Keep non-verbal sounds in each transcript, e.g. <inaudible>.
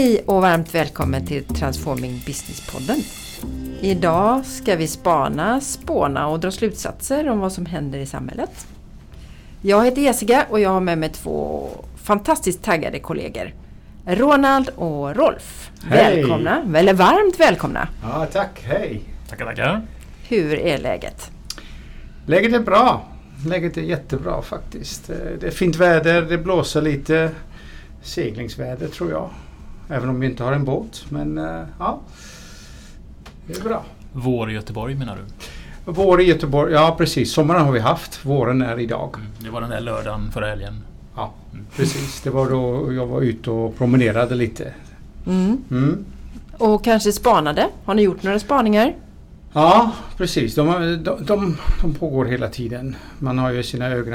Hej och varmt välkommen till Transforming Business-podden. Idag ska vi spana, spåna och dra slutsatser om vad som händer i samhället. Jag heter Jessica och jag har med mig två fantastiskt taggade kollegor. Ronald och Rolf. Hej. Välkomna, eller varmt välkomna. Ja, tack. Hej. Tackar, tackar. Hur är läget? Läget är bra. Läget är jättebra faktiskt. Eh, Det är fint väder, det blåser lite. Seglingsväder tror jag. Även om vi inte har en båt. Men eh, ja, det är bra. Vår i Göteborg menar du? Vår i Göteborg, ja precis. Sommaren har vi haft. Våren är idag. Mm, Det var den där lördagen förra helgen. Ja, precis. Det var då jag var ute och promenerade lite. Mm. Mm. Och kanske spanade? Har ni gjort några spaningar? Ja, precis. De, de, de, de pågår hela tiden. Man har ju sina ögon,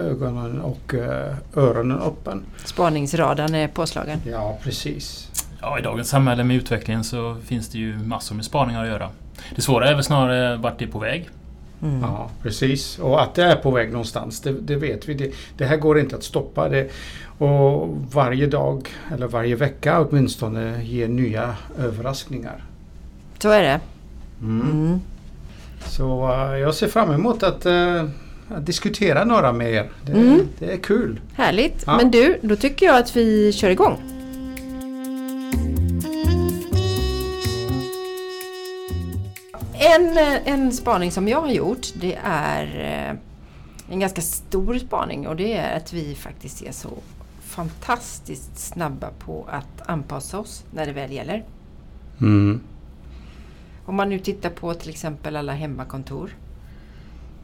ögonen och eh, öronen öppen. Spaningsradarn är påslagen. Ja, precis. Ja, i dagens samhälle med utvecklingen så finns det ju massor med spaningar att göra. Det svåra är väl snarare vart det är på väg. Mm. Ja, precis. Och att det är på väg någonstans, det, det vet vi. Det, det här går inte att stoppa. Det, och varje dag, eller varje vecka åtminstone, ger nya överraskningar. Så är det. Mm. Så eh, jag ser fram emot att, eh, att diskutera några med er. Det, Mm. det är kul. Härligt. Ja. Men du, då tycker jag att vi kör igång. En, eh, en spaning som jag har gjort det är en ganska stor spaning och det är att vi faktiskt är så fantastiskt snabba på att anpassa oss när det väl gäller. Mm. Om man nu tittar på till exempel alla hemmakontor.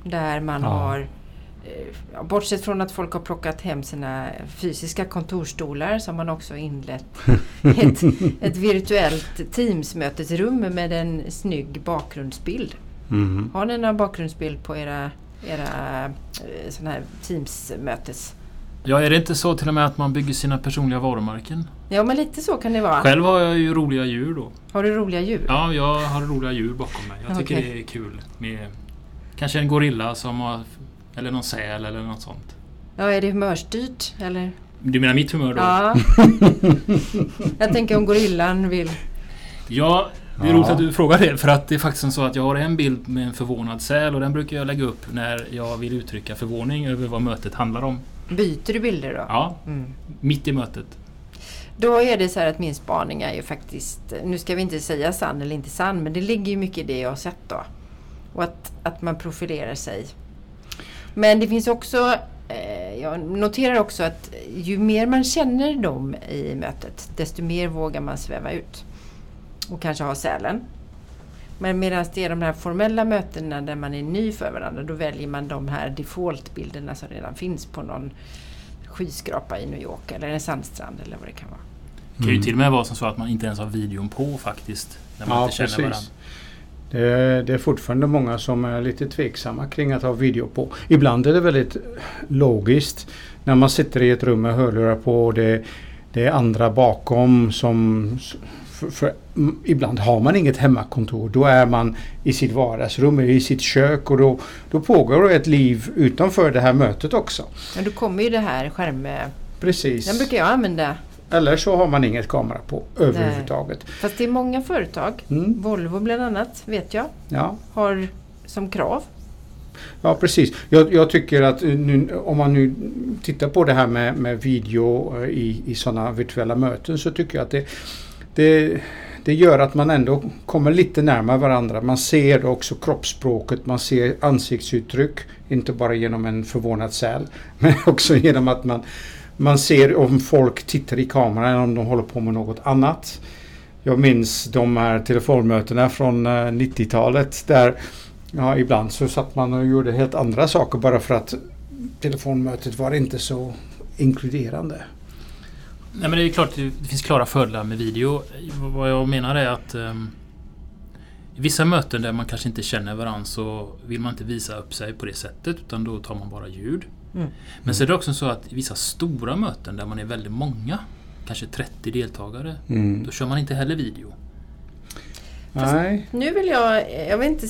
Där man Ja. har, eh, bortsett från att folk har plockat hem sina fysiska kontorstolar så har man också inlett <laughs> ett, ett virtuellt Teams-mötesrum med en snygg bakgrundsbild. Mm. Har ni någon bakgrundsbild på era, era eh, här Teams-mötes? Ja, är det inte så till och med att man bygger sina personliga varumärken? Ja, men lite så kan det vara. Själv har jag ju roliga djur då. Har du roliga djur? Ja, jag har roliga djur bakom mig. Jag tycker Okej. det är kul med kanske en gorilla som har... Eller någon säl eller något sånt. Ja, är det humörstyrt eller? Du menar mitt humör då? Ja. <laughs> Jag tänker om gorillan vill... Ja, det är Ja. roligt att du frågar det. För att det är faktiskt så att jag har en bild med en förvånad säl och den brukar jag lägga upp när jag vill uttrycka förvåning över vad mötet handlar om. Byter du bilder då? Ja, Mm. mitt i mötet. Då är det så här att min spaning är ju faktiskt, nu ska vi inte säga sann eller inte sann, men det ligger ju mycket i det jag har sett då. Och att, att man profilerar sig. Men det finns också, eh, jag noterar också att ju mer man känner dem i mötet, desto mer vågar man sväva ut. Och kanske ha sälen. Men medan det är de här formella mötena där man är ny för varandra, då väljer man de här defaultbilderna som redan finns på någon skyskrapa i New York eller en sandstrand eller vad det kan vara. Det kan ju till och med vara som så att man inte ens har videon på faktiskt. När man Ja, inte känner varandra. precis. Det är, det är fortfarande många som är lite tveksamma kring att ha video på. Ibland är det väldigt logiskt när man sitter i ett rum med hörlurar på och det, det är andra bakom som... För, för, ibland har man inget hemmakontor. Då är man i sitt vardagsrum, i sitt kök och då, då pågår ett liv utanför det här mötet också. Men då kommer ju det här skärm... Precis. Den brukar jag använda. Eller så har man inget kamera på överhuvudtaget. Fast det är många företag, Mm, Volvo bland annat, vet jag, ja. har som krav. Ja precis. Jag, jag tycker att nu, om man nu tittar på det här med, med video eh, i, i sådana virtuella möten så tycker jag att det, det, det gör att man ändå kommer lite närmare varandra. Man ser också kroppsspråket, man ser ansiktsuttryck. Inte bara genom en förvånad säl <laughs> men också genom att man, man ser om folk tittar i kameran eller om de håller på med något annat. Jag minns de här telefonmötena från eh, 90-talet där Ja, ibland så satt man och gjorde helt andra saker bara för att telefonmötet var inte så inkluderande. Nej men det är klart det det finns klara fördelar med video. Vad jag menar är att ehm, i vissa möten där man kanske inte känner varandra så vill man inte visa upp sig på det sättet utan då tar man bara ljud. Mm. Men så är det också så att i vissa stora möten där man är väldigt många, kanske 30 deltagare, då kör man inte heller video. Nej. Nu vill jag, jag vill inte...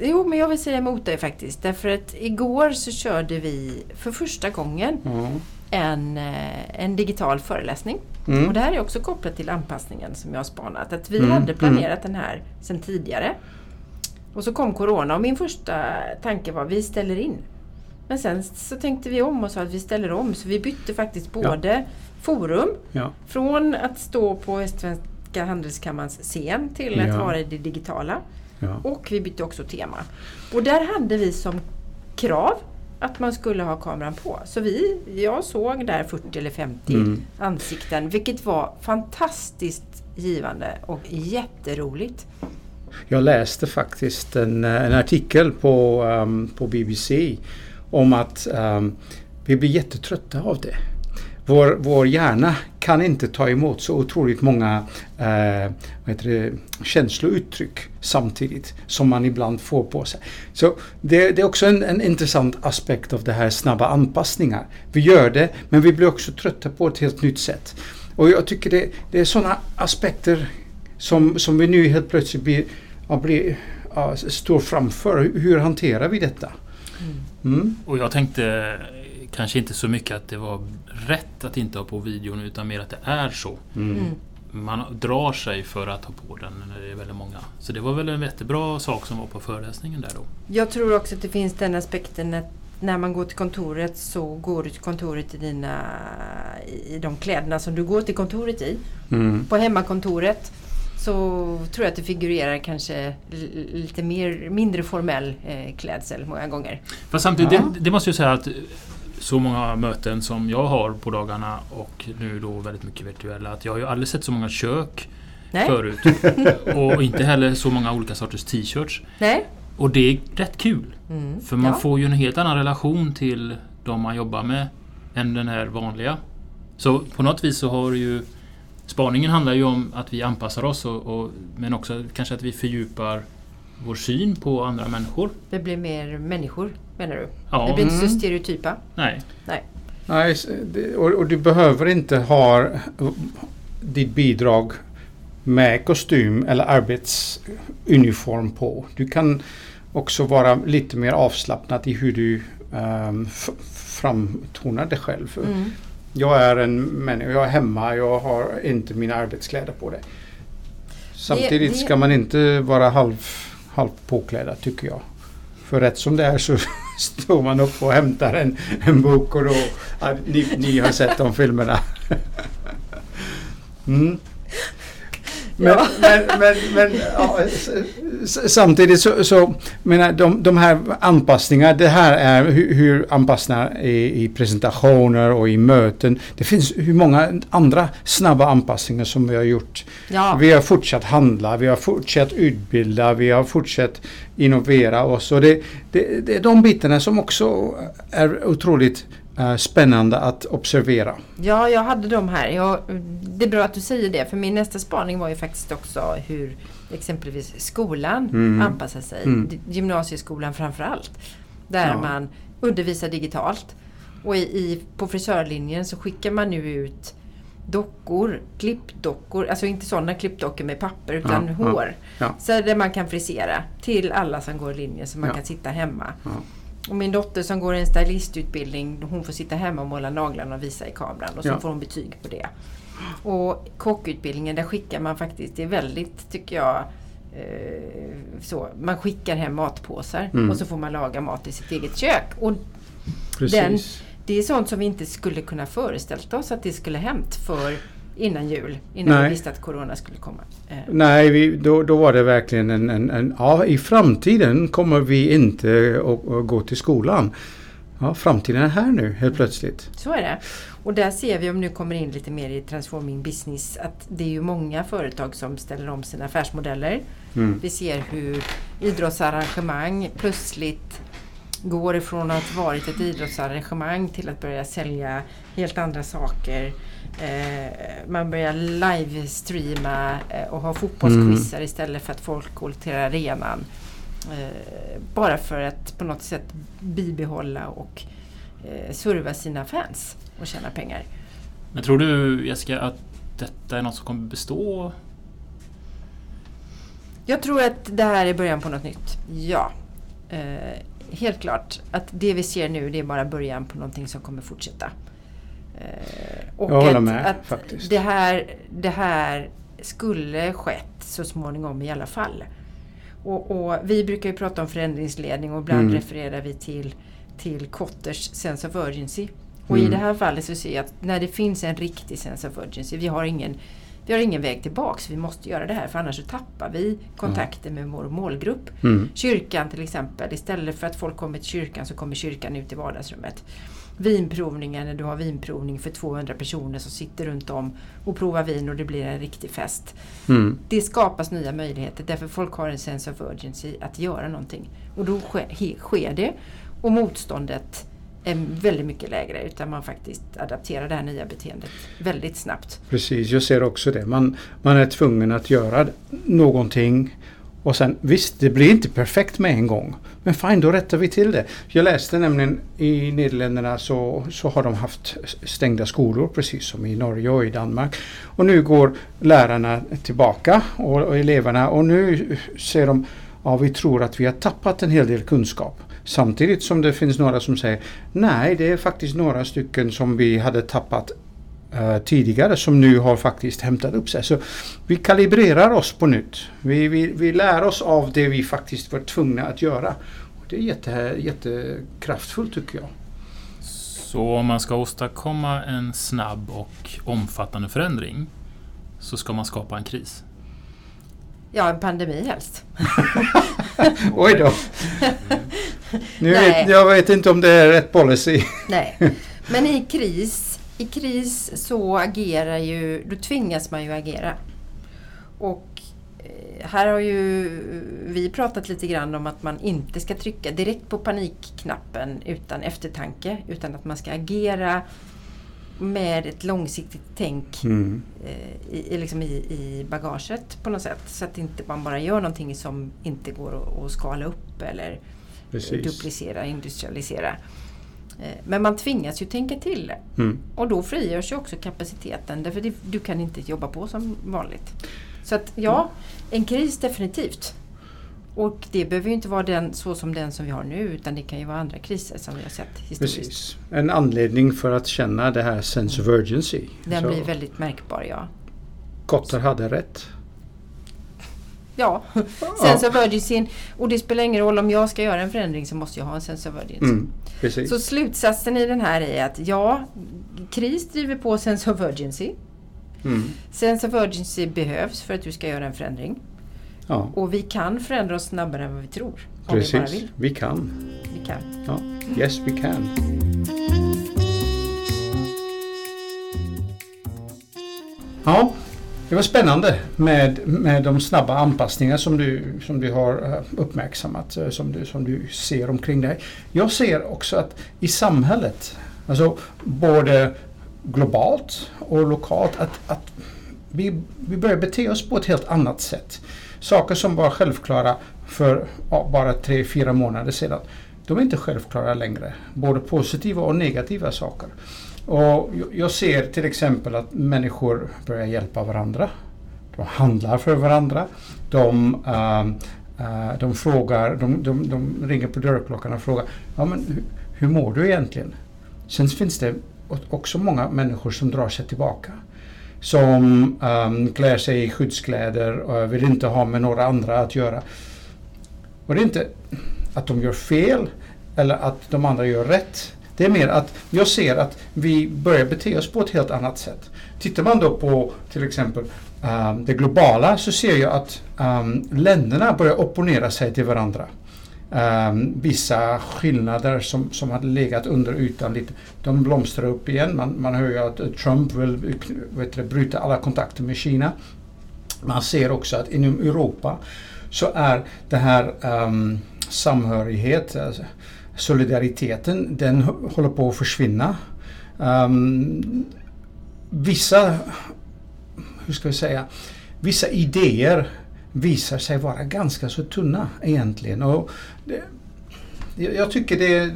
Jo, men jag vill säga emot dig faktiskt. Därför att igår så körde vi för första gången Ja. En, eh, en digital föreläsning. Mm. Och det här är också kopplat till anpassningen som jag har spanat. Att vi Mm, hade planerat den här sedan tidigare. Och så kom Corona och min första tanke var vi ställer in. Men sen så tänkte vi om och sa att vi ställer om. Så vi bytte faktiskt både forum Ja. från att stå på Västsvenska Handelskammarens scen till att Ja. vara i det digitala. Ja. Och vi bytte också tema. Och där hade vi som krav att man skulle ha kameran på. Så vi, jag såg där 40 eller 50 Mm. ansikten vilket var fantastiskt givande och jätteroligt. Jag läste faktiskt en, en artikel på, ehm, på BBC om att ehm, vi blir jättetrötta av det. Vår, vår hjärna kan inte ta emot så otroligt många eh, vad heter det, känslouttryck samtidigt som man ibland får på sig. Så det, det är också en, en intressant aspekt av det här snabba anpassningar. Vi gör det men vi blir också trötta på ett helt nytt sätt. Och jag tycker det, det är sådana aspekter som, som vi nu helt plötsligt blir, ja, blir, ja, står framför. Hur, hanterar vi detta? Mm. Och jag tänkte kanske inte så mycket att det var rätt att inte ha på videon utan mer att det är så. Mm. Mm. Man drar sig för att ha på den när det är väldigt många. Så det var väl en jättebra sak som var på föreläsningen där då. Jag tror också att det finns den aspekten att när man går till kontoret så går du till kontoret i, dina, i de kläderna som du går till kontoret i. Mm. På hemmakontoret så tror jag att det figurerar kanske lite mer, mindre formell eh, klädsel många gånger. Fast samtidigt, Ja. det, det måste jag säga att så många möten som jag har på dagarna och nu då väldigt mycket virtuella. Att jag har ju aldrig sett så många kök Nej, förut. <laughs> och inte heller så många olika sorters t-shirts. Nej. Och det är rätt kul. Mm. För man ja. får ju en helt annan relation till de man jobbar med än den här vanliga. Så på något vis så har det ju Spaningen handlar ju om att vi anpassar oss och, och, men också kanske att vi fördjupar vår syn på andra människor. Det blir mer människor menar du? Ja, Det blir inte så Mm. stereotypa? nej. Nej, det- och, och du behöver inte ha ditt bidrag med kostym eller arbetsuniform på. Du kan också vara lite mer avslappnad i hur du um, framtonar dig själv. Mm. Jag är en människa, jag är hemma, jag har inte mina arbetskläder på det. Samtidigt det- ska man inte vara halv, halvt påklädd tycker jag. För rätt som det är så står man upp och hämtar en, en bok och då... Ja, ni, ni har sett de filmerna. <laughs> Mm. Men, Ja. men, men, men ja, samtidigt så, så menar, de, de här anpassningarna, det här är hur, hur anpassningar i, i presentationer och i möten. Det finns hur många andra snabba anpassningar som vi har gjort. Ja. Vi har fortsatt handla, vi har fortsatt utbilda, vi har fortsatt innovera oss. Och det, det, det är de bitarna som också är otroligt spännande att observera. Ja, jag hade de här. Jag, det är bra att du säger det, för min nästa spaning var ju faktiskt också hur exempelvis skolan Mm. anpassar sig. Mm. Gymnasieskolan framför allt. Där Ja. man undervisar digitalt. Och i, i, på frisörlinjen så skickar man nu ut dockor, klippdockor, alltså inte sådana klippdockor med papper utan Ja, ja, hår. ja. Så där man kan frisera till alla som går linjen så man Ja. kan sitta hemma. Och min dotter som går en stylistutbildning, hon får sitta hemma och måla naglarna och visa i kameran och så Ja. får hon betyg på det. Och kockutbildningen, där skickar man faktiskt, det är väldigt, tycker jag, eh, så, man skickar hem matpåsar Mm. och så får man laga mat i sitt eget kök. Och Precis. det är sånt som vi inte skulle kunna föreställt oss att det skulle hänt för innan jul, innan Nej. vi visste att Corona skulle komma. Eh, Nej, vi, då, då var det verkligen en, en, en... Ja, i framtiden kommer vi inte att, gå till skolan. Ja, framtiden är här nu helt plötsligt. Så är det. Och där ser vi, om nu kommer in lite mer i transforming business, att det är ju många företag som ställer om sina affärsmodeller. Mm. Vi ser hur idrottsarrangemang plötsligt går ifrån att varit ett idrottsarrangemang till att börja sälja helt andra saker. Eh, man börjar livestreama eh, och ha fotbollsquizar istället för att folk går till arenan. Eh, bara för att på något sätt bibehålla och eh, serva sina fans och tjäna pengar. Men tror du Jessica att detta är något som kommer bestå? Jag tror att det här är början på något nytt. Ja. Eh, helt klart att det vi ser nu det är bara början på någonting som kommer fortsätta. Och Jag håller att, med, att faktiskt. Det, här, det här skulle skett så småningom i alla fall. Och, och vi brukar ju prata om förändringsledning och ibland Mm. refererar vi till, till Kotters sense of urgency. Och i Mm. det här fallet så ser jag att när det finns en riktig sense of urgency, vi har ingen, vi har ingen väg tillbaks, vi måste göra det här för annars så tappar vi kontakten med vår målgrupp. Mm. Kyrkan till exempel, istället för att folk kommer till kyrkan så kommer kyrkan ut i vardagsrummet. Vinprovningen, när du har vinprovning för 200 personer som sitter runt om och provar vin och det blir en riktig fest. Mm. Det skapas nya möjligheter därför folk har en sense of urgency att göra någonting. Och då sker, det och motståndet är väldigt mycket lägre utan man faktiskt adapterar det här nya beteendet väldigt snabbt. Precis, jag ser också det. Man, man är tvungen att göra någonting och sen visst, det blir inte perfekt med en gång. Men fine, då rättar vi till det. Jag läste nämligen i Nederländerna så, så har de haft stängda skolor precis som i Norge och i Danmark. Och nu går lärarna tillbaka och, och eleverna och nu ser de ja, vi tror att vi har tappat en hel del kunskap. Samtidigt som det finns några som säger nej, det är faktiskt några stycken som vi hade tappat eh, tidigare som nu har faktiskt hämtat upp sig. Så vi kalibrerar oss på nytt. Vi, vi, vi lär oss av det vi faktiskt var tvungna att göra. Och det är jätte, jättekraftfullt tycker jag. Så om man ska åstadkomma en snabb och omfattande förändring så ska man skapa en kris. Ja, en pandemi helst. <laughs> Oj då! Nu Nej. vet, jag vet inte om det är rätt policy. Nej, men i kris, i kris så agerar ju, då tvingas man ju agera. Och eh, här har ju vi pratat lite grann om att man inte ska trycka direkt på panikknappen utan eftertanke. Utan att man ska agera med ett långsiktigt tänk Mm. eh, i, i, liksom i, i bagaget på något sätt. Så att inte man bara gör någonting som inte går att, att skala upp eller Precis. duplicera, industrialisera. Eh, Men man tvingas ju tänka till. Mm. Och då frigörs ju också kapaciteten därför det, du kan inte jobba på som vanligt. Så att ja, en kris definitivt. Och det behöver ju inte vara den, så som den som vi har nu utan det kan ju vara andra kriser som vi har sett historiskt. Precis. En anledning för att känna det här sense of urgency. Den Så blir väldigt märkbar ja. Kotter hade rätt. <laughs> Ja, sense of urgency. Och det spelar ingen roll om jag ska göra en förändring så måste jag ha en sense of urgency. Mm. Precis. Så slutsatsen i den här är att ja, kris driver på sense of urgency. Mm. Sense of urgency behövs för att du ska göra en förändring. Ja, Och vi kan förändra oss snabbare än vad vi tror. Om vi precis. vill. Vi kan. Vi kan. Ja. Yes, we can. Ja, det var spännande med, med de snabba anpassningar som du, som du har eh, uppmärksammat, eh, som du, som du ser omkring dig. Jag ser också att i samhället, alltså både globalt och lokalt, att, att vi, vi börjar bete oss på ett helt annat sätt. Saker som var självklara för ja, bara tre, fyra månader sedan, de är inte självklara längre. Både positiva och negativa saker. Och jag- ser till exempel att människor börjar hjälpa varandra. De handlar för varandra. De, ehm, eh, de frågar, de, de, de ringer på dörrklockan och frågar ja, men hur, hur mår du egentligen? Sen finns det också många människor som drar sig tillbaka. Som um, klär sig i skyddskläder och vill inte ha med några andra att göra. Och det är inte att de gör fel eller att de andra gör rätt. Det är mer att jag ser att vi börjar bete oss på ett helt annat sätt. Tittar man då på till exempel um, det globala så ser jag att um, länderna börjar opponera sig till varandra. Um, vissa skillnader som, som hade legat under ytan lite, de blomstrar upp igen. Man, man hör ju att Trump vill vet du, bryta alla kontakter med Kina. Man ser också att inom Europa så är det här um, samhörighet, alltså, solidariteten, den håller på att försvinna. Um, vissa, hur ska vi säga, vissa idéer visar sig vara ganska så tunna egentligen. Och det, jag jag tycker det,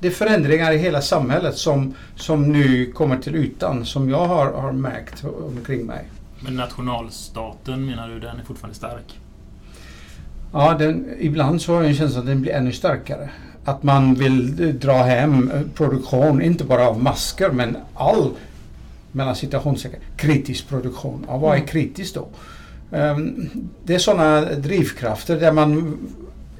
det är förändringar i hela samhället som, som nu kommer till ytan, som jag har, har märkt omkring mig. Men nationalstaten menar du, den är fortfarande stark? Ja, den, ibland så har jag en känsla att den blir ännu starkare. att man vill dra hem produktion, inte bara av masker men all mellan citationstecken kritisk produktion. Ja, vad är Mm. kritiskt då? Ehm, det är sådana drivkrafter där man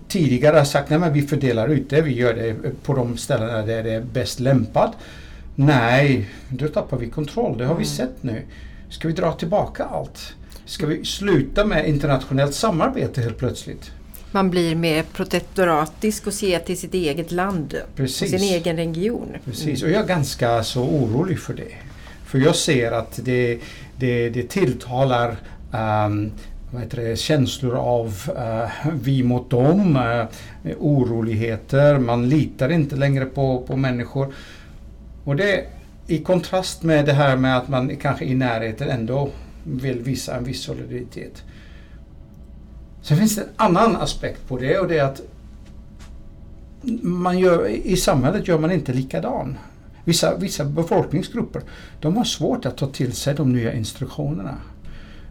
tidigare har sagt att vi fördelar ut det, vi gör det på de ställena där det är bäst lämpad. Nej, då tappar vi kontroll. Det har vi Mm. sett nu. Ska vi dra tillbaka allt? Ska vi sluta med internationellt samarbete helt plötsligt? Man blir mer protektoratisk och ser till sitt eget land och Precis. sin egen region. Precis, och jag är ganska så orolig för det. För jag ser att det, det, det tilltalar heter det, känslor av eh, vi mot dem, uh, oroligheter, man litar inte längre på, på människor. Och det i kontrast med det här med att man kanske i närheten ändå vill visa en viss solidaritet. Sen finns det en annan aspekt på det och det är att man gör, i samhället gör man inte likadan. Vissa, vissa befolkningsgrupper de har svårt att ta till sig de nya instruktionerna.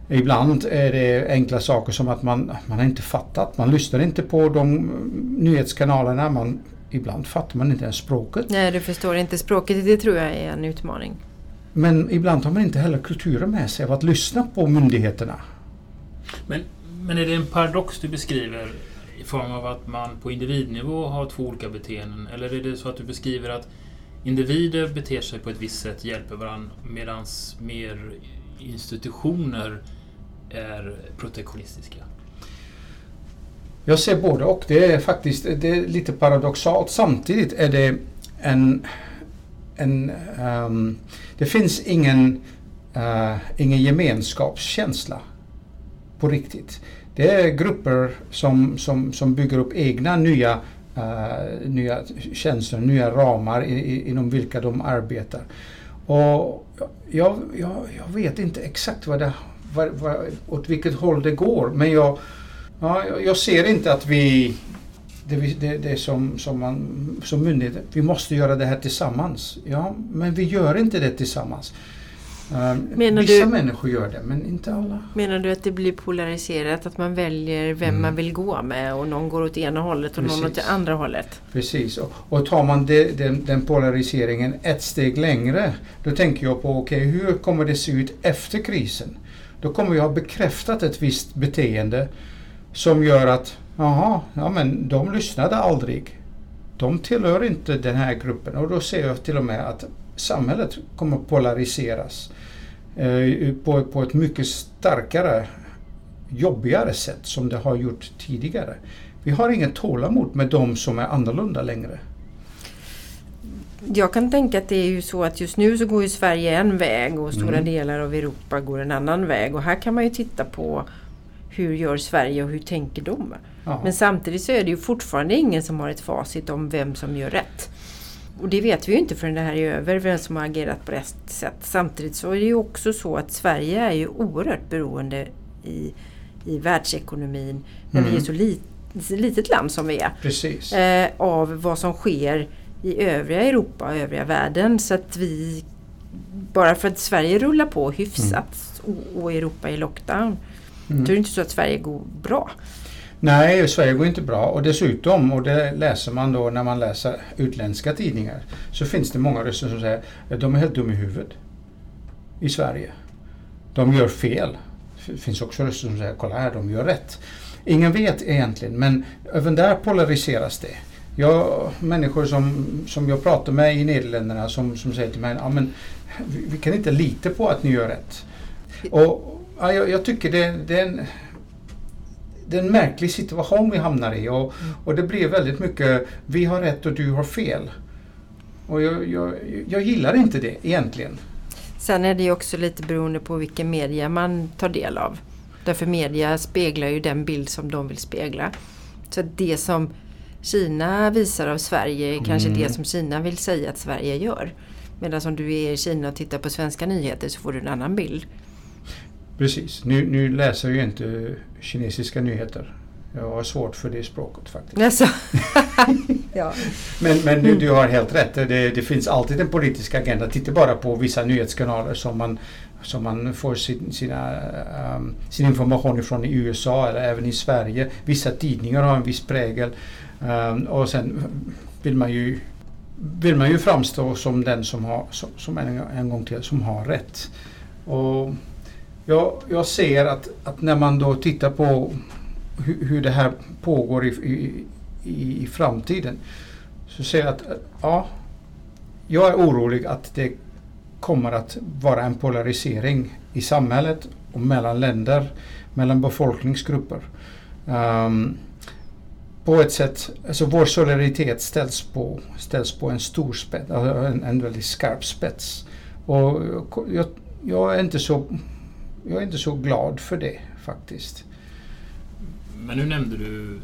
Ibland är det enkla saker som att man, man har inte fattat, man lyssnar inte på de nyhetskanalerna, man, ibland fattar man inte ens språket. Nej, du förstår inte språket. Det tror jag är en utmaning. Men ibland har man inte heller kulturen med sig av att lyssna på myndigheterna. Men, men är det en paradox du beskriver i form av att man på individnivå har två olika beteenden? Eller är det så att du beskriver att individer beter sig på ett visst sätt, hjälper varandra, medan mer institutioner är protektionistiska? Jag ser både och. Det är faktiskt det är lite paradoxalt. Samtidigt är det en en um, det finns ingen, uh, ingen gemenskapskänsla på riktigt. Det är grupper som, som, som bygger upp egna nya, uh, nya tjänster, nya ramar i, i, inom vilka de arbetar. Och jag, jag, jag vet inte exakt vad det, vad, vad, åt vilket håll det går men jag, ja, jag ser inte att vi det, det, det är som, som, man, som myndighet, vi måste göra det här tillsammans. Ja, men vi gör inte det tillsammans. Um, Menar vissa du- människor gör det, men inte alla. Menar du att det blir polariserat? Att man väljer vem Mm. man vill gå med och någon går åt ena hållet och någon åt Precis. det andra hållet? Precis, och, och tar man det, den, den polariseringen ett steg längre, då tänker jag på okej, hur kommer det se ut efter krisen? Då kommer vi ha bekräftat ett visst beteende som gör att, jaha, ja men de lyssnade aldrig. De tillhör inte den här gruppen och då ser jag till och med att samhället kommer polariseras eh, på, på ett mycket starkare, jobbigare sätt som det har gjort tidigare. Vi har inget tålamod med de som är annorlunda längre. Jag kan tänka att det är ju så att just nu så går ju Sverige en väg och stora Mm. delar av Europa går en annan väg. Och här kan man ju titta på hur gör Sverige och hur tänker de? Ja. Men samtidigt så är det ju fortfarande ingen som har ett facit om vem som gör rätt. Och det vet vi ju inte förrän det här är över, vem som har agerat på rätt sätt. Samtidigt så är det ju också så att Sverige är ju oerhört beroende i, i världsekonomin när vi Mm. är så lit, litet land som vi är. Eh, av vad som sker i övriga Europa och övriga världen. Så att vi, bara för att Sverige rullar på hyfsat och, och Europa är i lockdown, Mm. då är det inte så att Sverige går bra. Nej, Sverige går inte bra och dessutom, och det läser man då när man läser utländska tidningar, så finns det många röster som säger att de är helt dumma i huvudet i Sverige. De gör fel. Det finns också röster som säger kolla här, de gör rätt. Ingen vet egentligen, men även där polariseras det. Jag, människor som, som jag pratar med i Nederländerna som, som säger till mig ja, men vi, vi kan inte lita på att ni gör rätt. Och, ja, jag, jag tycker det, det är en det är en märklig situation vi hamnar i och, och det blir väldigt mycket vi har rätt och du har fel. Och jag, jag, jag gillar inte det egentligen. Sen är det ju också lite beroende på vilken media man tar del av. Därför media speglar ju den bild som de vill spegla. Så det som Kina visar av Sverige är kanske Mm. det som Kina vill säga att Sverige gör. Medan om du är i Kina och tittar på svenska nyheter så får du en annan bild. Precis. Nu, nu läser jag ju inte kinesiska nyheter. Jag har svårt för det språket faktiskt. Alltså. <laughs> ja. Men, men du, du har helt rätt. Det, det finns alltid en politisk agenda. Titta bara på vissa nyhetskanaler som man som man får sin, sina, um, sin information ifrån i USA eller även i Sverige. Vissa tidningar har en viss prägel. Um, och sen vill man ju vill man ju framstå som den som har, som, som en, en gång till, som har rätt. Och jag, jag ser att, att när man då tittar på hur, hur det här pågår i, i, i, framtiden så ser jag att ja, jag är orolig att det kommer att vara en polarisering i samhället och mellan länder, mellan befolkningsgrupper. Um, på ett sätt, alltså vår solidaritet ställs på, ställs på en stor spets, en, en väldigt skarp spets. Och jag, jag, är inte så, jag är inte så glad för det faktiskt. Men nu nämnde du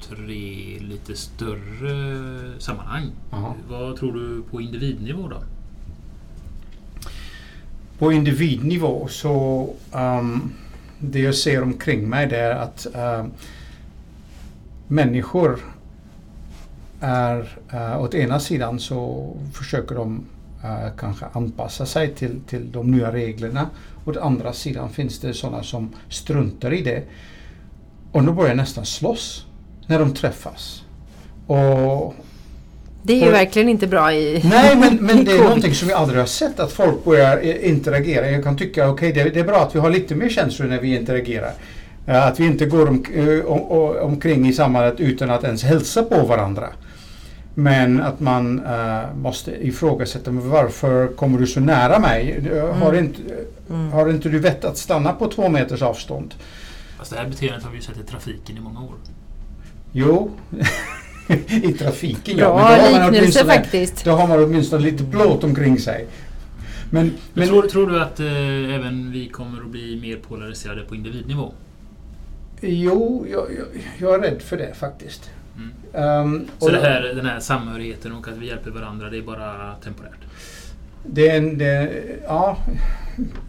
tre lite större sammanhang. Aha. Vad tror du på individnivå då? På individnivå så um, det jag ser omkring mig det är att um, människor är uh, åt ena sidan så försöker de uh, kanske anpassa sig till, till de nya reglerna. Åt andra sidan finns det sådana som struntar i det. Och de börjar nästan slåss när de träffas. Och, det är ju och, verkligen inte bra i Nej, men, <laughs> men det är någonting som vi aldrig har sett att folk börjar interagera. Jag kan tycka okej, okay, det, det, är bra att vi har lite mer känslor när vi interagerar. Eh, att vi inte går om, eh, om, omkring i samhället utan att ens hälsa på varandra. Men att man uh, måste ifrågasätta varför kommer du så nära mig? Mm. Har, inte, mm. har inte du vett att stanna på två meters avstånd? Fast det här beteendet har vi ju sett i trafiken i många år. Jo, <laughs> i trafiken ja. Bra liknelse faktiskt. Då har man åtminstone lite plåt omkring sig. Men, men tror, tror, du att eh, även vi kommer att bli mer polariserade på individnivå? Jo, jag, jag, jag är rädd för det faktiskt. Um, Så det här, den här samhörigheten och att vi hjälper varandra, det är bara temporärt? Det är en, det, ja,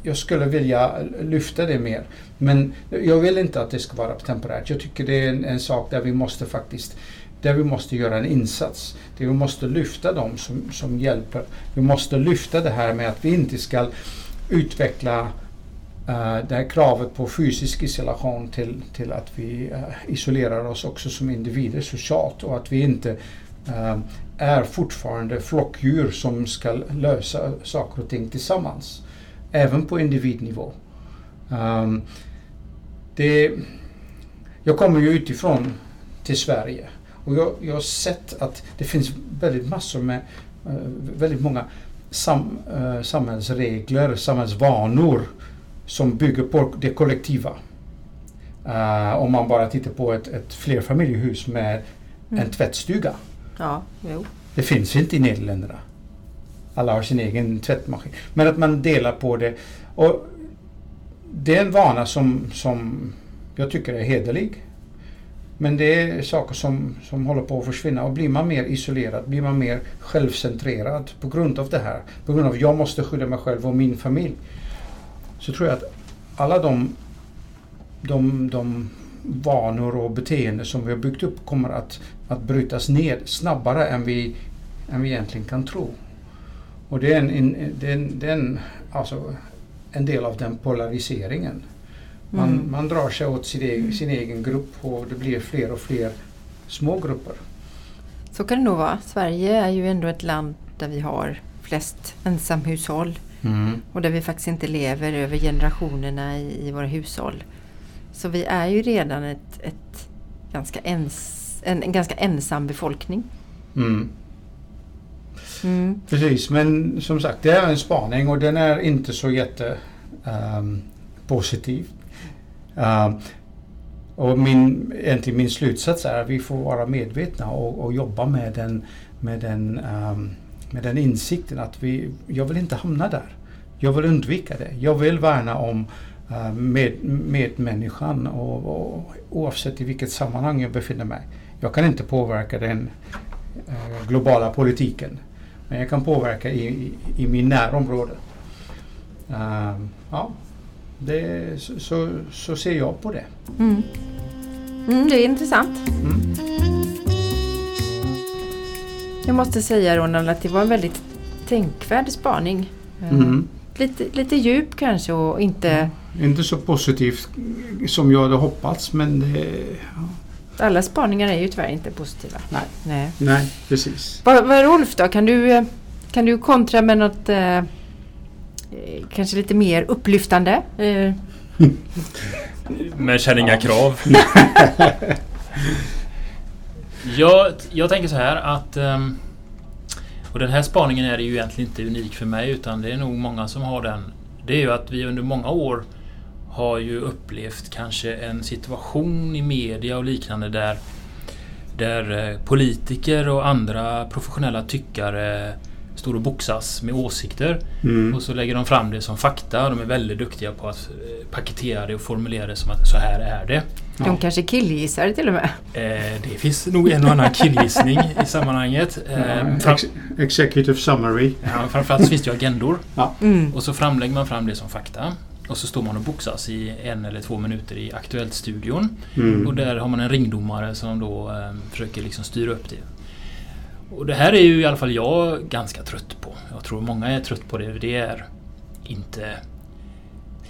jag skulle vilja lyfta det mer. Men jag vill inte att det ska vara temporärt. Jag tycker det är en, en sak där vi måste faktiskt där vi måste göra en insats. Där vi måste lyfta dem som, som hjälper. Vi måste lyfta det här med att vi inte ska utveckla Eh, det här kravet på fysisk isolation till, till att vi uh, isolerar oss också som individer socialt och att vi inte uh, är fortfarande flockdjur som ska lösa saker och ting tillsammans. Även på individnivå. Um, det, jag kommer ju utifrån till Sverige och jag, jag har sett att det finns väldigt massor med uh, väldigt många sam, uh, samhällsregler, samhällsvanor som bygger på det kollektiva. Uh, om man bara tittar på ett, ett flerfamiljehus med mm. en tvättstuga. Ja, jo. Det finns inte i Nederländerna. Alla har sin egen tvättmaskin. Men att man delar på det. Och det är en vana som, som jag tycker är hederlig. Men det är saker som, som håller på att försvinna och blir man mer isolerad, blir man mer självcentrerad på grund av det här, på grund av att jag måste skydda mig själv och min familj. Så tror jag att alla de, de, de vanor och beteenden som vi har byggt upp kommer att, att brytas ned snabbare än vi, än vi egentligen kan tro. Och det är en, en, det är en, det är en, alltså, en del av den polariseringen. Man, mm. man drar sig åt sin egen, sin egen grupp och det blir fler och fler små grupper. Så kan det nog vara. Sverige är ju ändå ett land där vi har flest ensamhushåll. Mm. Och där vi faktiskt inte lever över generationerna i, i våra hushåll. Så vi är ju redan ett, ett ganska ens, en, en, ganska ensam befolkning. Mm. Mm. Precis, men som sagt det är en spaning och den är inte så jätte um, positiv. Um, och min, egentligen min slutsats är att vi får vara medvetna och, och jobba med den, med, den, um, med den insikten att vi, jag vill inte hamna där. Jag vill undvika det. Jag vill värna om uh, med, medmänniskan och, och, oavsett i vilket sammanhang jag befinner mig. Jag kan inte påverka den uh, globala politiken. Men jag kan påverka i, i, i min närområde. Uh, ja, det, så, så ser jag på det. Mm. Mm, det är intressant. Mm. Jag måste säga Ronald att det var en väldigt tänkvärd spaning. Mm. lite, lite djup kanske och inte... Inte så positivt som jag hade hoppats men det, ja. Alla spaningar är ju tyvärr inte positiva. Nej. Nej. Nej, precis. Vad, vad Rolf då? Kan du, eh, kan du kontra med något eh, eh, kanske lite mer upplyftande? Eh, Men känner inga krav. <laughs> <laughs> jag, jag tänker så här att... Ehm, och den här spaningen är ju egentligen inte unik för mig utan det är nog många som har den. Det är ju att vi under många år har ju upplevt kanske en situation i media och liknande där där eh, politiker och andra professionella tyckare står och boxas med åsikter. Mm. Och så lägger de fram det som fakta. De är väldigt duktiga på att eh, paketera det och formulera det som att så här är det. De Ja. kanske killgissar till och med. Eh, det finns nog en och annan killgissning i <laughs> sammanhanget. Eh, fram, Ex executive summary. ja, framförallt så finns det ju agendor. Mm. Och så framlägger man fram det som fakta. Och så står man och boxas i en eller två minuter i Aktuellt-studion. Mm. Och där har man en ringdomare som då eh, försöker liksom styra upp det. Och det här är ju i alla fall jag ganska trött på. Jag tror många är trött på det. Det är inte...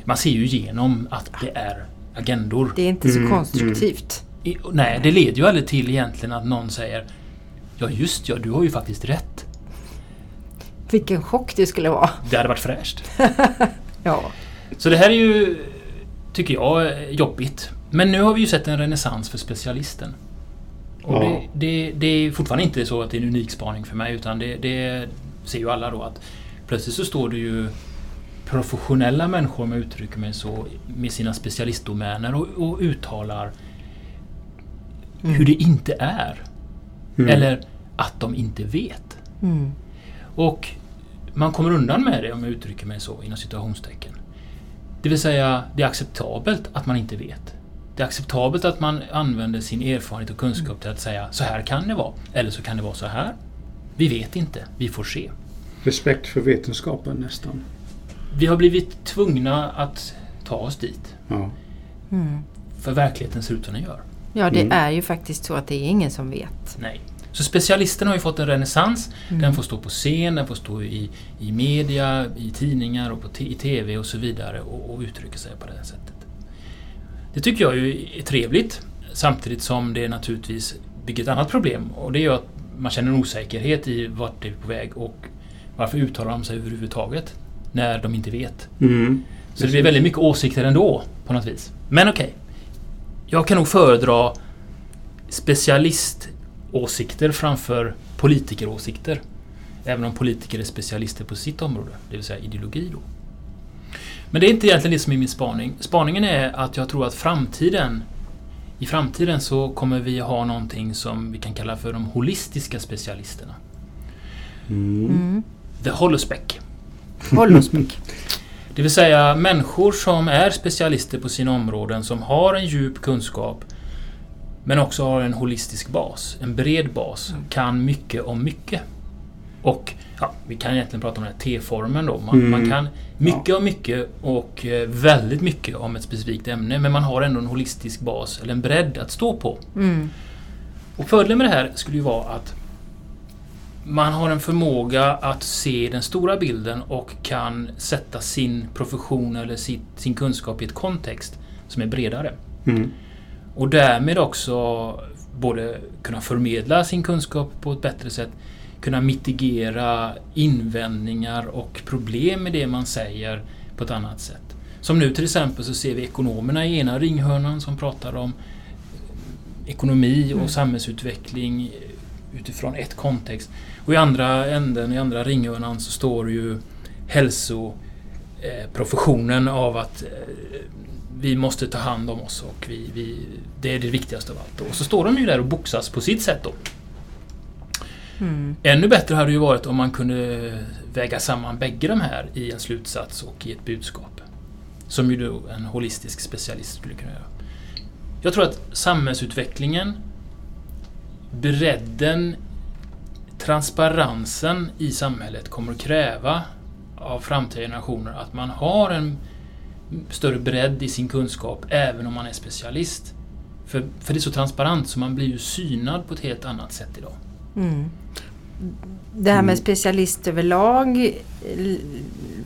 Man ser ju igenom att det är agendor. Det är inte så Mm, konstruktivt. I, nej, det leder ju aldrig till egentligen att någon säger Ja just ja, du har ju faktiskt rätt. Vilken chock det skulle vara. Det hade varit fräscht. <laughs> Ja. Så det här är ju, tycker jag, jobbigt. Men nu har vi ju sett en renässans för specialisten. Och Ja. det, det, det är fortfarande inte så att det är en unik spaning för mig utan det, det ser ju alla då att plötsligt så står det ju professionella människor, om jag uttrycker mig så, med sina specialistdomäner och, och uttalar hur det inte är. Mm. Eller att de inte vet. Mm. Och man kommer undan med det om jag uttrycker mig så inom situationstecken. Det vill säga, det är acceptabelt att man inte vet. Det är acceptabelt att man använder sin erfarenhet och kunskap till att säga så här kan det vara. Eller så kan det vara så här. Vi vet inte, vi får se. Respekt för vetenskapen nästan. Vi har blivit tvungna att ta oss dit. Ja. Mm. För verkligheten ser ut som den gör. Ja, det Mm. är ju faktiskt så att det är ingen som vet. Nej. Så specialisten har ju fått en renässans. Mm. Den får stå på scen, den får stå i, i media, i tidningar och på i TV och så vidare och, och uttrycka sig på det sättet. Det tycker jag ju är trevligt. Samtidigt som det naturligtvis bygger ett annat problem och det är ju att man känner en osäkerhet i vart det är på väg och varför uttalar de sig överhuvudtaget när de inte vet. Mm. Så det blir väldigt mycket åsikter ändå på något vis. Men okej. Jag kan nog föredra specialiståsikter framför politikeråsikter. Även om politiker är specialister på sitt område, det vill säga ideologi då. Men det är inte egentligen det som är min spaning. Spaningen är att jag tror att framtiden i framtiden så kommer vi ha någonting som vi kan kalla för de holistiska specialisterna. Mm. Mm. The Holospec. Holospec. <laughs> Det vill säga människor som är specialister på sina områden, som har en djup kunskap men också har en holistisk bas, en bred bas, kan mycket om mycket. Och ja, vi kan egentligen prata om den här T-formen då. Man, Mm. man kan mycket om mycket och eh, väldigt mycket om ett specifikt ämne men man har ändå en holistisk bas, eller en bredd att stå på. Mm. Och fördelen med det här skulle ju vara att man har en förmåga att se den stora bilden och kan sätta sin profession eller sitt, sin kunskap i ett kontext som är bredare. Mm. Och därmed också både kunna förmedla sin kunskap på ett bättre sätt, kunna mitigera invändningar och problem med det man säger på ett annat sätt. Som nu till exempel så ser vi ekonomerna i ena ringhörnan som pratar om ekonomi och Mm. samhällsutveckling utifrån ett kontext. Och i andra änden, i andra ringhörnan så står ju hälsoprofessionen av att eh, vi måste ta hand om oss och vi, vi, det är det viktigaste av allt. Och så står de ju där och boxas på sitt sätt då. Mm. Ännu bättre hade det ju varit om man kunde väga samman bägge de här i en slutsats och i ett budskap. Som ju då en holistisk specialist skulle kunna göra. Jag tror att samhällsutvecklingen, bredden, transparensen i samhället kommer att kräva av framtida generationer att man har en större bredd i sin kunskap även om man är specialist. För, för det är så transparent så man blir ju synad på ett helt annat sätt idag. Mm. det här med Mm. specialist överlag l-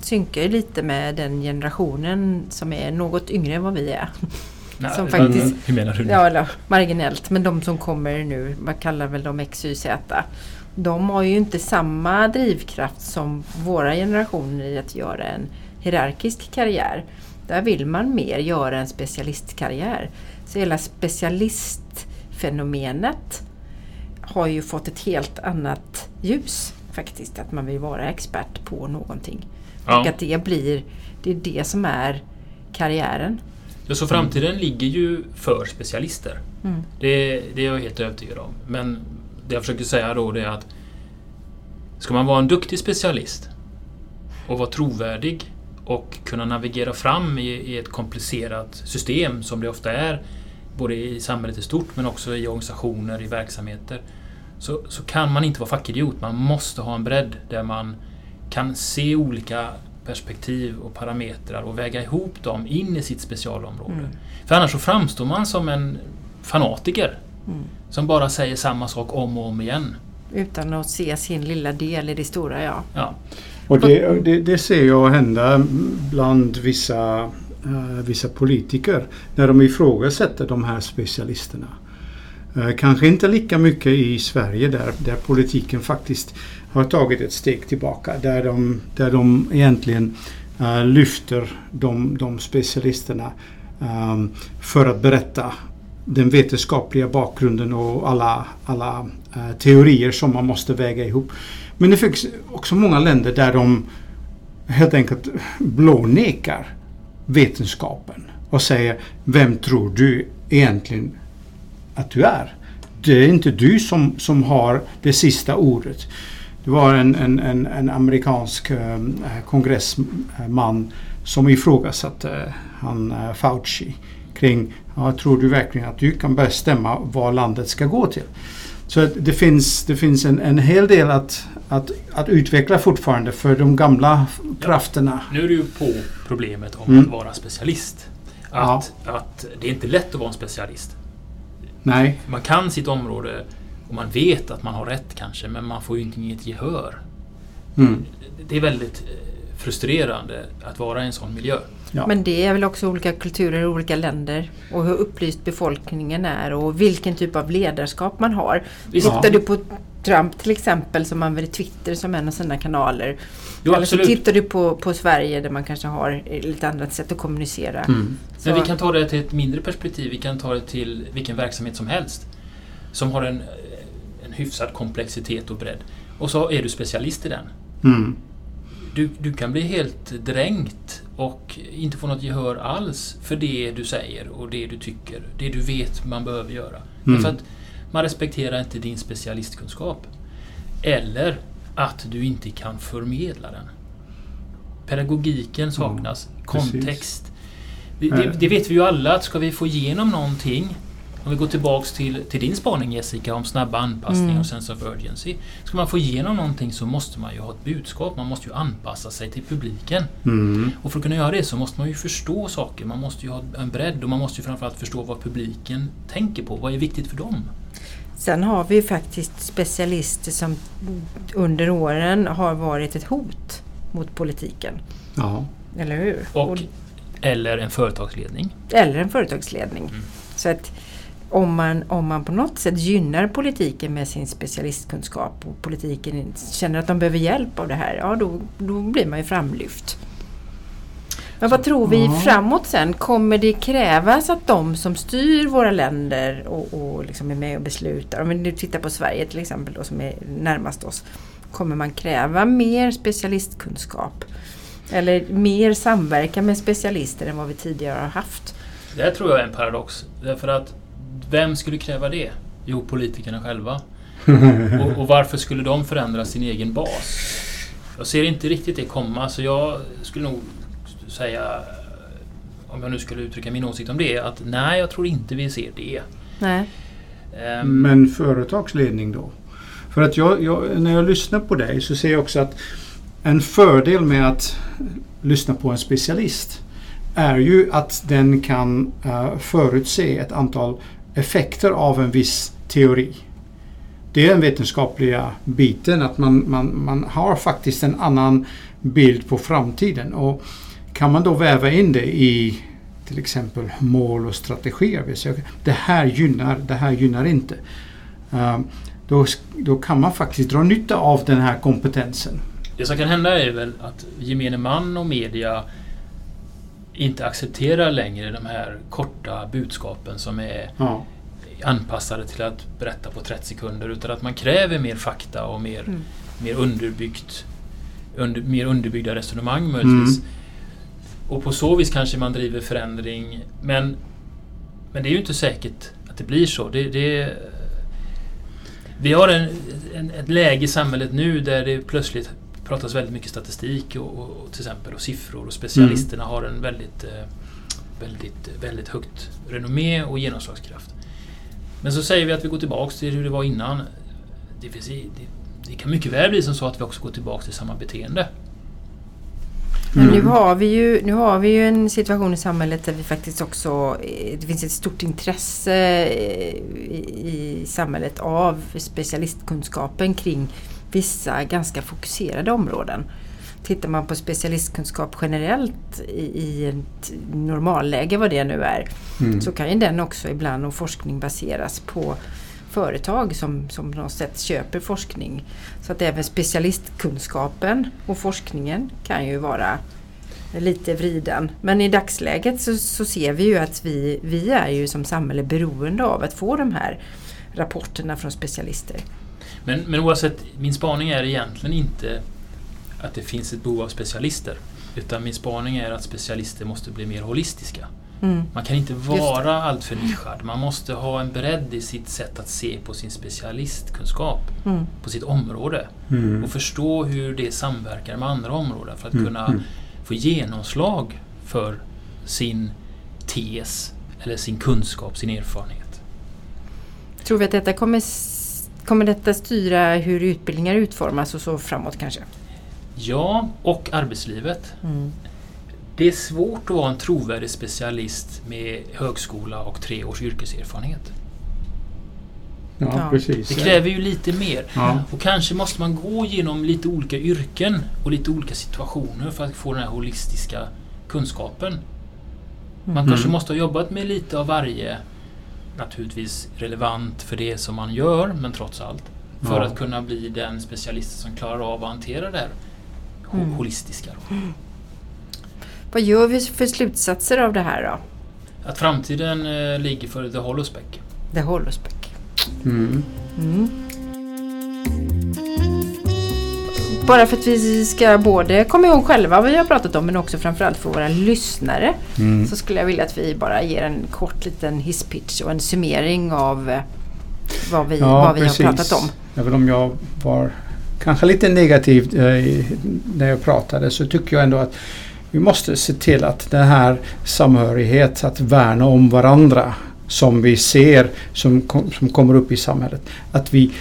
synkar ju lite med den generationen som är något yngre än vad vi är. <laughs> Nej, Som men- faktiskt- Hur menar du? Ja, eller marginellt. Men de som kommer nu, man kallar väl dem XYZ. De har ju inte samma drivkraft som våra generationer i att göra en hierarkisk karriär. Där vill man mer göra en specialistkarriär. Så hela specialistfenomenet har ju fått ett helt annat ljus faktiskt. Att man vill vara expert på någonting. Och Ja. att det blir, det är det som är karriären. Ja, så framtiden ligger ju för specialister. Mm. Det, det är jag helt övertygad om. Men det jag försöker säga då det är att ska man vara en duktig specialist och vara trovärdig och kunna navigera fram i, i ett komplicerat system som det ofta är både i samhället i stort men också i organisationer, i verksamheter så, så kan man inte vara fackidiot. Man måste ha en bredd där man kan se olika perspektiv och parametrar och väga ihop dem in i sitt specialområde. Mm. För annars så framstår man som en fanatiker Mm. som bara säger samma sak om och om igen. Utan att se sin lilla del i det stora, ja. Ja. Och det, det, det ser jag hända bland vissa, Eh, vissa politiker när de ifrågasätter de här specialisterna. Eh, kanske inte lika mycket i Sverige där, där politiken faktiskt har tagit ett steg tillbaka. Där de, där de egentligen uh, lyfter de, de specialisterna um, för att berätta den vetenskapliga bakgrunden och alla, alla uh, teorier som man måste väga ihop. Men det finns också många länder där de helt enkelt blånekar vetenskapen och säger Vem tror du egentligen att du är? Det är inte du som, som har det sista ordet. Det var en, en, en, en amerikansk eh, kongressman som ifrågasatte eh, han eh, Fauci kring ja, tror du verkligen att du kan bestämma vad landet ska gå till? Så det finns, det finns en, en hel del att, att, att utveckla fortfarande för de gamla krafterna. Nu är du ju på problemet om Mm. att vara specialist. Att, att det är inte lätt att vara en specialist. Nej. Man kan sitt område och man vet att man har rätt kanske men man får ju inte inget gehör. Mm. Det är väldigt eh, frustrerande att vara i en sån miljö. Ja. Men det är väl också olika kulturer i olika länder och hur upplyst befolkningen är och vilken typ av ledarskap man har. Visst. Tittar du på Trump till exempel som använder Twitter som en av sina kanaler. Jo, Eller så absolut. tittar du på, på Sverige där man kanske har lite annat sätt att kommunicera. Mm. Så, Men vi kan ta det till ett mindre perspektiv. Vi kan ta det till vilken verksamhet som helst. Som har en, en hyfsad komplexitet och bredd. Och så är du specialist i den. Mm. Du, du kan bli helt dränkt och inte få något gehör alls för det du säger och det du tycker. Det du vet man behöver göra. Mm. Därför att man respekterar inte din specialistkunskap. Eller att du inte kan förmedla den. Pedagogiken saknas. precis. kontext. Det, det, det vet vi ju alla att ska vi få igenom någonting om vi går tillbaks till, till din spaning Jessica om snabba anpassningar Mm. och sense of urgency. Ska man få igenom någonting så måste man ju ha ett budskap. Man måste ju anpassa sig till publiken. Mm. Och för att kunna göra det så måste man ju förstå saker. Man måste ju ha en bredd och man måste ju framförallt förstå vad publiken tänker på. Vad är viktigt för dem? Sen har vi faktiskt specialister som under åren har varit ett hot mot politiken. Ja. Eller hur? Och, eller en företagsledning. eller en företagsledning. Mm. Så att om man, om man på något sätt gynnar politiken med sin specialistkunskap och politiken känner att de behöver hjälp av det här, ja då, då blir man ju framlyft. Men vad tror vi framåt sen? Kommer det krävas att de som styr våra länder och, och liksom är med och beslutar, om vi nu tittar på Sverige till exempel då, som är närmast oss, kommer man kräva mer specialistkunskap? Eller mer samverkan med specialister än vad vi tidigare har haft? Det här tror jag är en paradox. Därför att vem skulle kräva det? Jo, politikerna själva. <laughs> Och, och varför skulle de förändra sin egen bas? Jag ser inte riktigt det komma, så jag skulle nog säga, om jag nu skulle uttrycka min åsikt om det, att nej, jag tror inte vi ser det. Nej. Ehm, Men företagsledning då? För att jag, jag, när jag lyssnar på dig så ser jag också att en fördel med att lyssna på en specialist är ju att den kan eh, förutse ett antal effekter av en viss teori. det är den vetenskapliga biten att man, man, man har faktiskt en annan bild på framtiden. Och kan man då väva in det i till exempel mål och strategier. Det här gynnar, det här gynnar inte. Um, då, då kan man faktiskt dra nytta av den här kompetensen. Det som kan hända är väl att gemene man och media inte accepterar längre de här korta budskapen som är ja. anpassade till att berätta på 30 sekunder utan att man kräver mer fakta och mer, mm. mer underbyggt under, mer underbyggda resonemang möjligtvis. Mm. Och på så vis kanske man driver förändring men, men det är ju inte säkert att det blir så. Det, det vi har en, en, ett läge i samhället nu där det plötsligt pratas väldigt mycket statistik och, och till exempel och siffror och specialisterna mm. har en väldigt, eh, väldigt, väldigt högt renommé och genomslagskraft. Men så säger vi att vi går tillbaks till hur det var innan. Det, finns, det, det kan mycket väl bli som så att vi också går tillbaks till samma beteende. Men nu har, vi ju, nu har vi ju en situation i samhället där vi faktiskt också... Eh, det finns ett stort intresse eh, i, i samhället av specialistkunskapen kring vissa ganska fokuserade områden. Tittar man på specialistkunskap generellt i, i ett normalläge, vad det nu är, mm. så kan ju den också ibland och forskning baseras på företag som, som på något sätt köper forskning. Så att även specialistkunskapen och forskningen kan ju vara lite vriden. Men i dagsläget så, så, ser vi ju att vi, vi är ju som samhälle beroende av att få de här rapporterna från specialister. Men, men oavsett, min spaning är egentligen inte att det finns ett behov av specialister. Utan min spaning är att specialister måste bli mer holistiska. Mm. Man kan inte vara alltför nischad. Man måste ha en bredd i sitt sätt att se på sin specialistkunskap. Mm. På sitt område. Mm. Och förstå hur det samverkar med andra områden för att mm. kunna mm. få genomslag för sin tes eller sin kunskap, sin erfarenhet. Tror vi att detta kommer, kommer detta styra hur utbildningar utformas och så framåt kanske? Ja, och arbetslivet. Det är svårt att vara en trovärdig specialist med högskola och tre års yrkeserfarenhet. Ja, ja. precis. Det kräver ju lite mer. Ja. Och kanske måste man gå genom lite olika yrken och lite olika situationer för att få den här holistiska kunskapen. Man mm. kanske måste ha jobbat med lite av varje naturligtvis relevant för det som man gör, men trots allt. För ja. att kunna bli den specialist som klarar av att hantera det här mm. holistiska. Mm. Vad gör vi för slutsatser av det här då? Att framtiden eh, ligger för The Holospec. The Holospec. Mm. Mm. Bara för att vi ska både komma ihåg själva vad vi har pratat om men också framförallt för våra lyssnare. Mm. Så skulle jag vilja att vi bara ger en kort liten hisspitch och en summering av eh, vad vi, ja, vad vi har pratat om. Även om jag var kanske lite negativ eh, när jag pratade så tycker jag ändå att vi måste se till att den här samhörighet, att värna om varandra som vi ser som, som kommer upp i samhället. Att vi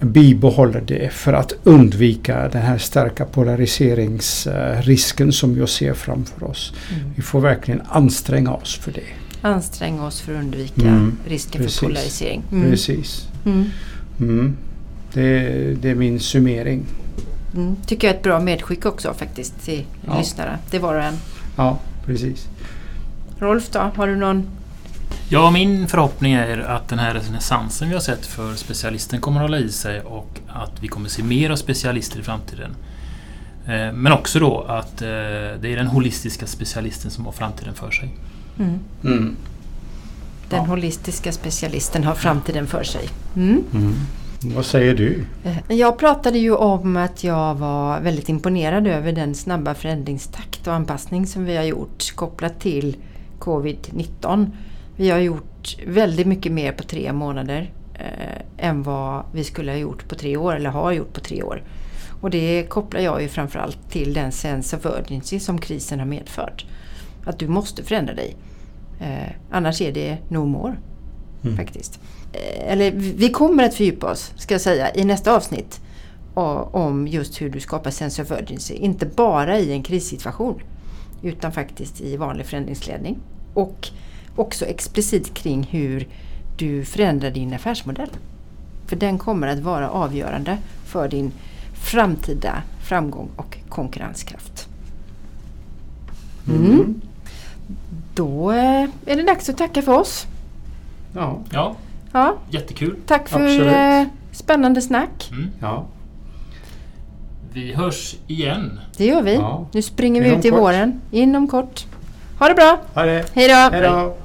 bibehåller det för att undvika den här starka polariseringsrisken som jag ser framför oss. Mm. Vi får verkligen anstränga oss för det. Anstränga oss för att undvika mm. risken Precis. för polarisering. Mm. Precis. Mm. Mm. Det, det är min summering. Mm, tycker jag är ett bra medskick också faktiskt till ja. lyssnare. Det var en. Ja, precis. Rolf då, har du någon? Ja, min förhoppning är att den här renässansen vi har sett för specialisten kommer att hålla i sig och att vi kommer se mer av specialister i framtiden. Eh, men också då att eh, det är den holistiska specialisten som har framtiden för sig. Mm. Mm. Den ja. holistiska specialisten har framtiden för sig. Mm. Vad säger du? Eh, jag pratade ju om att jag var väldigt imponerad över den snabba förändringstakt och anpassning som vi har gjort kopplat till Covid-19. Vi har gjort väldigt mycket mer på tre månader eh, än vad vi skulle ha gjort på tre år eller har gjort på tre år. Och det kopplar jag ju framförallt till den sense of urgency som krisen har medfört. Att du måste förändra dig. Eh, annars är det no more. Mm. Faktiskt. Eh, eller vi kommer att fördjupa oss, ska jag säga, i nästa avsnitt om just hur du skapar sense of urgency. Inte bara i en krissituation utan faktiskt i vanlig förändringsledning. Och också explicit kring hur du förändrar din affärsmodell. För den kommer att vara avgörande för din framtida framgång och konkurrenskraft. Mm. Då eh, är det dags att tacka för oss. Ja. Ja, Ja, jättekul. tack för Absolut. eh, spännande snack. Mm. ja. Vi hörs igen. Det gör vi. Ja. Nu springer vi Inom ut i kort. våren. Inom kort. Ha det bra! Ha det. Hej då! Hej då.